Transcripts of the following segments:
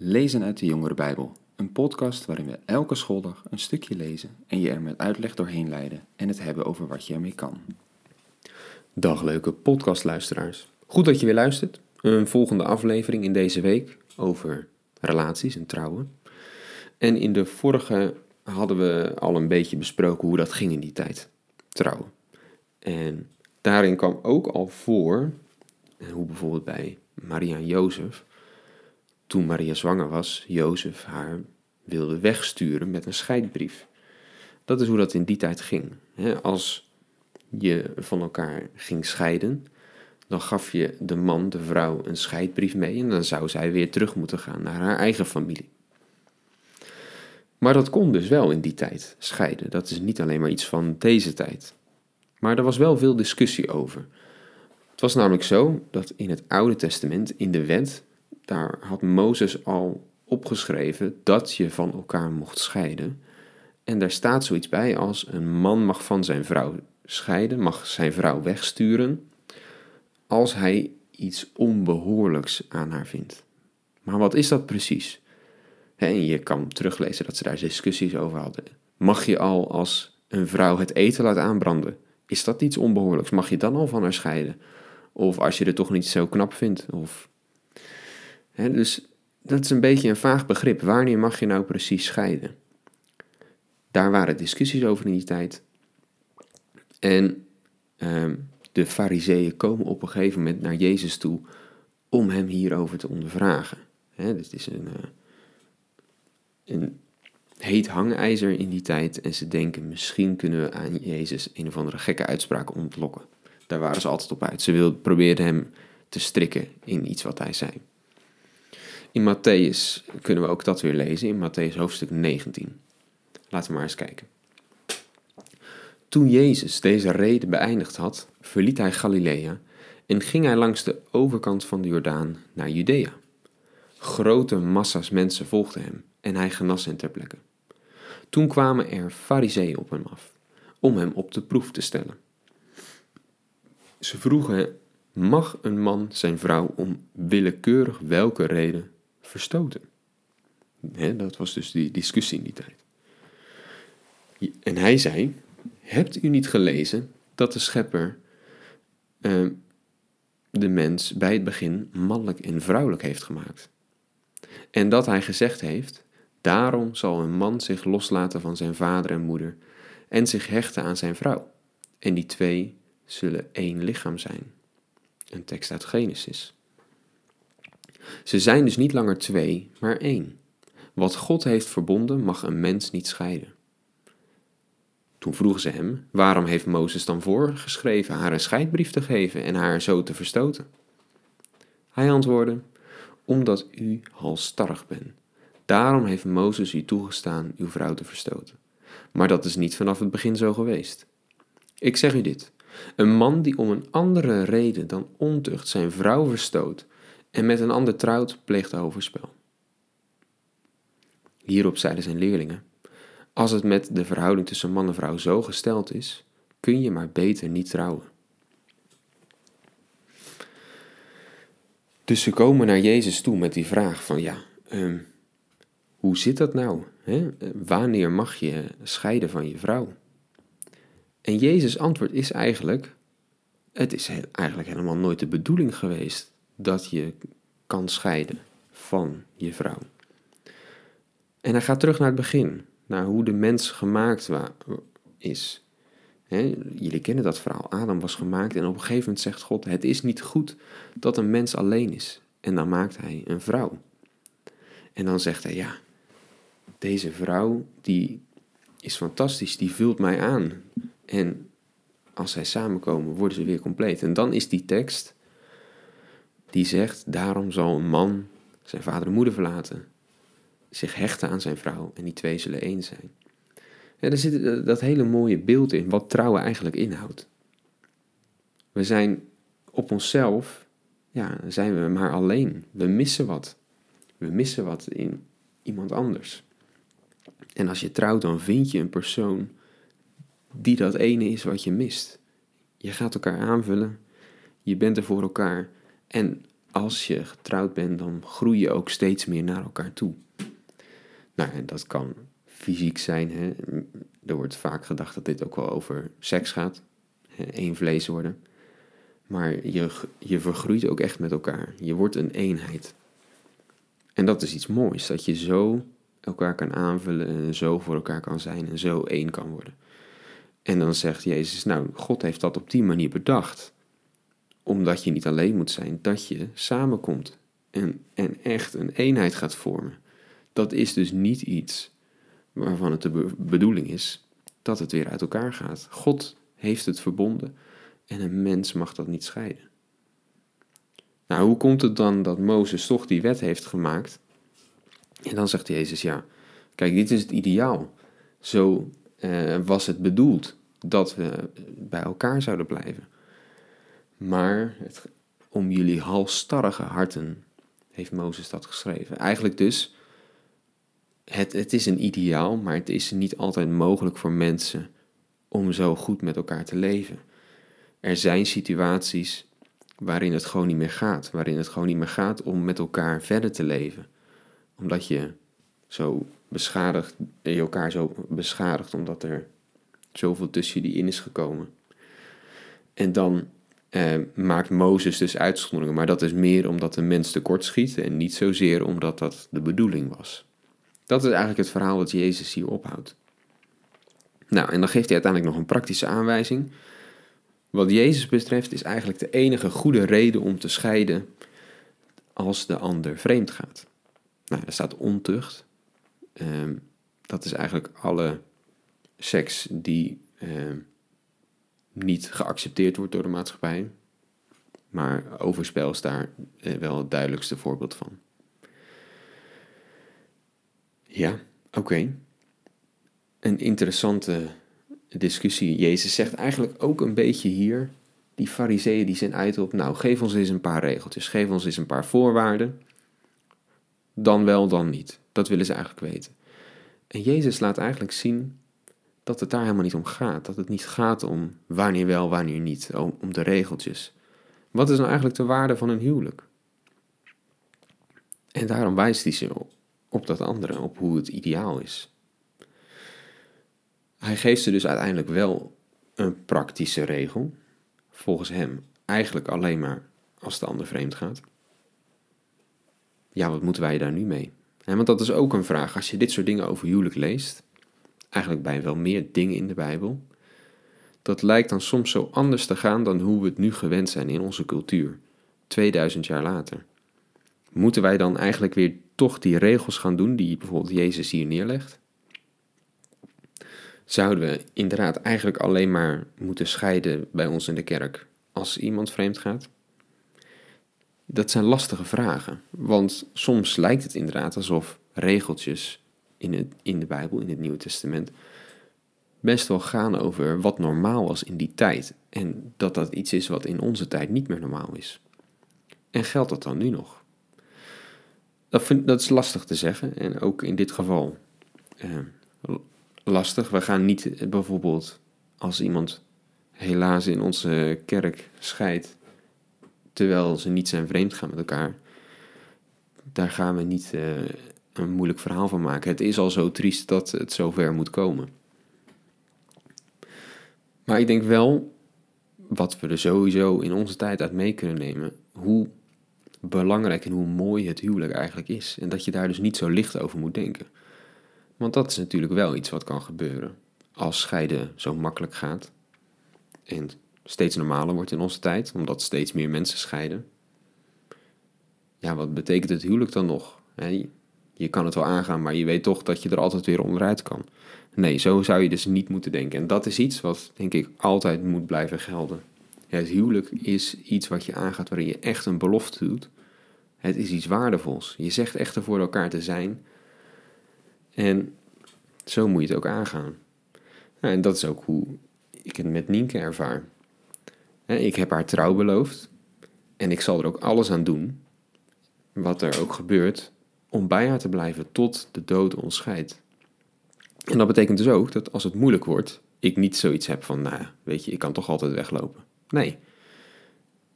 Lezen uit de Jongere Bijbel, een podcast waarin we elke schooldag een stukje lezen en je er met uitleg doorheen leiden en het hebben over wat je ermee kan. Dag leuke podcastluisteraars. Goed dat je weer luistert. Een volgende aflevering in deze week over relaties en trouwen. En in de vorige hadden we al een beetje besproken hoe dat ging in die tijd. Trouwen. En daarin kwam ook al voor, hoe bijvoorbeeld bij Maria en Jozef, toen Maria zwanger was, Jozef haar wilde wegsturen met een scheidbrief. Dat is hoe dat in die tijd ging. Als je van elkaar ging scheiden, dan gaf je de man, de vrouw, een scheidbrief mee en dan zou zij weer terug moeten gaan naar haar eigen familie. Maar dat kon dus wel in die tijd, scheiden. Dat is niet alleen maar iets van deze tijd. Maar er was wel veel discussie over. Het was namelijk zo dat in het Oude Testament, in de wet, daar had Mozes al opgeschreven dat je van elkaar mocht scheiden. En daar staat zoiets bij als een man mag van zijn vrouw scheiden, mag zijn vrouw wegsturen, als hij iets onbehoorlijks aan haar vindt. Maar wat is dat precies? En je kan teruglezen dat ze daar discussies over hadden. Mag je al als een vrouw het eten laat aanbranden? Is dat iets onbehoorlijks? Mag je dan al van haar scheiden? Of als je het toch niet zo knap vindt? Of... dus dat is een beetje een vaag begrip. Wanneer mag je nou precies scheiden? Daar waren discussies over in die tijd. En ehm, de fariseeën komen op een gegeven moment naar Jezus toe om hem hierover te ondervragen. He, dus het is een, uh, een heet hangijzer in die tijd en ze denken misschien kunnen we aan Jezus een of andere gekke uitspraak ontlokken. Daar waren ze altijd op uit. Ze wilden, probeerden hem te strikken in iets wat hij zei. In Matthäus kunnen we ook dat weer lezen, in Matthäus hoofdstuk 19. Laten we maar eens kijken. Toen Jezus deze reden beëindigd had, verliet hij Galilea en ging hij langs de overkant van de Jordaan naar Judea. Grote massa's mensen volgden hem en hij genas hen ter plekke. Toen kwamen er fariseeën op hem af, om hem op de proef te stellen. Ze vroegen, mag een man zijn vrouw om willekeurig welke reden verstoten? dat was dus die discussie in die tijd. En hij zei, hebt u niet gelezen dat de schepper uh, de mens bij het begin mannelijk en vrouwelijk heeft gemaakt? En dat hij gezegd heeft, daarom zal een man zich loslaten van zijn vader en moeder en zich hechten aan zijn vrouw. En die twee zullen één lichaam zijn. Een tekst uit Genesis. Ze zijn dus niet langer twee, maar één. Wat God heeft verbonden mag een mens niet scheiden. Toen vroegen ze hem, waarom heeft Mozes dan voorgeschreven haar een scheidbrief te geven en haar zo te verstoten? Hij antwoordde, omdat u halstarrig bent. Daarom heeft Mozes u toegestaan uw vrouw te verstoten. Maar dat is niet vanaf het begin zo geweest. Ik zeg u dit, een man die om een andere reden dan ontucht zijn vrouw verstoot en met een ander trouwt, pleegt overspel. Hierop zeiden zijn leerlingen, als het met de verhouding tussen man en vrouw zo gesteld is, kun je maar beter niet trouwen. Dus ze komen naar Jezus toe met die vraag van ja, um, hoe zit dat nou? Hè? Wanneer mag je scheiden van je vrouw? En Jezus' antwoord is eigenlijk, het is eigenlijk helemaal nooit de bedoeling geweest dat je kan scheiden van je vrouw. En hij gaat terug naar het begin, naar hoe de mens gemaakt is. jullie kennen dat verhaal. Adam was gemaakt en op een gegeven moment zegt God: Het is niet goed dat een mens alleen is. En dan maakt hij een vrouw. En dan zegt hij: Ja, deze vrouw die is fantastisch, die vult mij aan. En als zij samenkomen, worden ze weer compleet. En dan is die tekst die zegt: Daarom zal een man zijn vader en moeder verlaten, zich hechten aan zijn vrouw en die twee zullen één zijn. En er zit dat hele mooie beeld in, wat trouwen eigenlijk inhoudt. We zijn op onszelf, ja, zijn we maar alleen. We missen wat. We missen wat in iemand anders. En als je trouwt, dan vind je een persoon die dat ene is wat je mist. Je gaat elkaar aanvullen, je bent er voor elkaar. En als je getrouwd bent, dan groei je ook steeds meer naar elkaar toe. Nou, en dat kan fysiek zijn. Hè. Er wordt vaak gedacht dat dit ook wel over seks gaat. Eén vlees worden. Maar je, je vergroeit ook echt met elkaar. Je wordt een eenheid. En dat is iets moois, dat je zo elkaar kan aanvullen en zo voor elkaar kan zijn en zo één kan worden. En dan zegt Jezus, nou, God heeft dat op die manier bedacht. Omdat je niet alleen moet zijn, dat je samenkomt en, en echt een eenheid gaat vormen. Dat is dus niet iets waarvan het de bedoeling is dat het weer uit elkaar gaat. God heeft het verbonden en een mens mag dat niet scheiden. Nou, hoe komt het dan dat Mozes toch die wet heeft gemaakt? En dan zegt Jezus, ja, kijk, dit is het ideaal. Zo uh, was het bedoeld dat we bij elkaar zouden blijven. Maar het, om jullie halstarrige harten heeft Mozes dat geschreven. Eigenlijk dus, het, het is een ideaal, maar het is niet altijd mogelijk voor mensen om zo goed met elkaar te leven. Er zijn situaties waarin het gewoon niet meer gaat, waarin het gewoon niet meer gaat om met elkaar verder te leven. Omdat je zo beschadigd, je elkaar zo beschadigt omdat er zoveel tussen jullie in is gekomen. En dan eh, maakt Mozes dus uitzonderingen, maar dat is meer omdat de mens tekort schiet en niet zozeer omdat dat de bedoeling was. Dat is eigenlijk het verhaal dat Jezus hier ophoudt. Nou, en dan geeft hij uiteindelijk nog een praktische aanwijzing. Wat Jezus betreft is eigenlijk de enige goede reden om te scheiden als de ander vreemd gaat. Nou, daar staat ontucht. Ehm, dat is eigenlijk alle seks die ehm, niet geaccepteerd wordt door de maatschappij. Maar overspel is daar eh, wel het duidelijkste voorbeeld van. Ja, oké. Een interessante discussie. Jezus zegt eigenlijk ook een beetje hier, die fariseeën die zijn uit op, nou geef ons eens een paar regeltjes, geef ons eens een paar voorwaarden. Dan wel, dan niet. Dat willen ze eigenlijk weten. En Jezus laat eigenlijk zien dat het daar helemaal niet om gaat. Dat het niet gaat om wanneer wel, wanneer niet, om, de regeltjes. Wat is nou eigenlijk de waarde van een huwelijk? En daarom wijst hij ze op dat andere, op hoe het ideaal is. Hij geeft ze dus uiteindelijk wel een praktische regel, volgens hem eigenlijk alleen maar als de ander vreemd gaat. Ja, wat moeten wij daar nu mee? want dat is ook een vraag als je dit soort dingen over huwelijk leest, eigenlijk bij wel meer dingen in de Bijbel. Dat lijkt dan soms zo anders te gaan dan hoe we het nu gewend zijn in onze cultuur, 2000 jaar later. Moeten wij dan eigenlijk weer toch die regels gaan doen die bijvoorbeeld Jezus hier neerlegt? Zouden we inderdaad eigenlijk alleen maar moeten scheiden bij ons in de kerk als iemand vreemd gaat? Dat zijn lastige vragen, want soms lijkt het inderdaad alsof regeltjes in, het, in de Bijbel, in het Nieuwe Testament, best wel gaan over wat normaal was in die tijd. En dat dat iets is wat in onze tijd niet meer normaal is. En geldt dat dan nu nog? Dat, vind, dat is lastig te zeggen en ook in dit geval eh, lastig. We gaan niet bijvoorbeeld als iemand helaas in onze kerk scheidt, terwijl ze niet zijn vreemd gaan met elkaar, daar gaan we niet uh, een moeilijk verhaal van maken. Het is al zo triest dat het zover moet komen. Maar ik denk wel, wat we er sowieso in onze tijd uit mee kunnen nemen, hoe belangrijk en hoe mooi het huwelijk eigenlijk is. En dat je daar dus niet zo licht over moet denken. Want dat is natuurlijk wel iets wat kan gebeuren als scheiden zo makkelijk gaat. En steeds normaler wordt in onze tijd, omdat steeds meer mensen scheiden. Ja, wat betekent het huwelijk dan nog? Je kan het wel aangaan, maar je weet toch dat je er altijd weer onderuit kan. Nee, zo zou je dus niet moeten denken. En dat is iets wat, denk ik, altijd moet blijven gelden. het huwelijk is iets wat je aangaat waarin je echt een belofte doet. Het is iets waardevols. Je zegt echt er voor elkaar te zijn. En zo moet je het ook aangaan. en dat is ook hoe ik het met Nienke ervaar. Ik heb haar trouw beloofd. En ik zal er ook alles aan doen. Wat er ook gebeurt. Om bij haar te blijven tot de dood ons scheidt. En dat betekent dus ook dat als het moeilijk wordt. Ik niet zoiets heb van, nou weet je, ik kan toch altijd weglopen. Nee.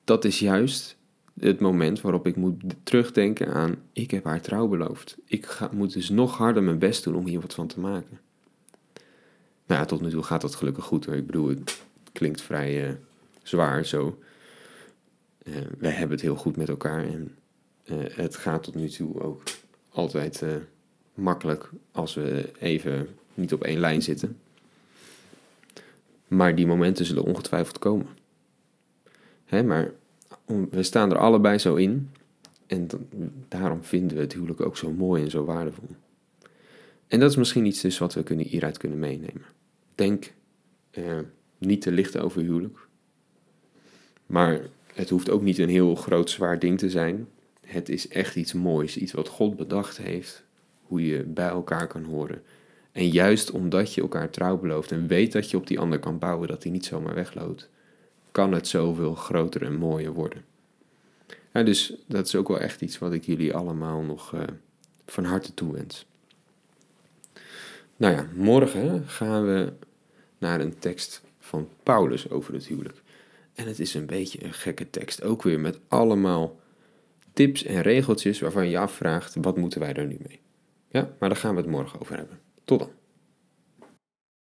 Dat is juist het moment waarop ik moet terugdenken aan, ik heb haar trouw beloofd. Ik moet dus nog harder mijn best doen om hier wat van te maken. Nou ja, tot nu toe gaat dat gelukkig goed hoor. Ik bedoel, het klinkt vrij uh, zwaar zo. Uh, wij hebben het heel goed met elkaar en uh, het gaat tot nu toe ook altijd makkelijk als we even niet op één lijn zitten. Maar die momenten zullen ongetwijfeld komen. Hè, maar we staan er allebei zo in. En daarom vinden we het huwelijk ook zo mooi en zo waardevol. En dat is misschien iets dus wat we kunnen, hieruit kunnen meenemen. Denk eh, niet te licht over huwelijk. Maar het hoeft ook niet een heel groot zwaar ding te zijn. Het is echt iets moois, iets wat God bedacht heeft. Hoe je bij elkaar kan horen. En juist omdat je elkaar trouw belooft en weet dat je op die ander kan bouwen, dat hij niet zomaar wegloopt, kan het zoveel groter en mooier worden. Ja, dus dat is ook wel echt iets wat ik jullie allemaal nog uh, van harte toewens. Nou ja, morgen gaan we naar een tekst van Paulus over het huwelijk. En het is een beetje een gekke tekst, ook weer met allemaal tips en regeltjes waarvan je afvraagt, wat moeten wij er nu mee? Ja, maar daar gaan we het morgen over hebben. Tot dan.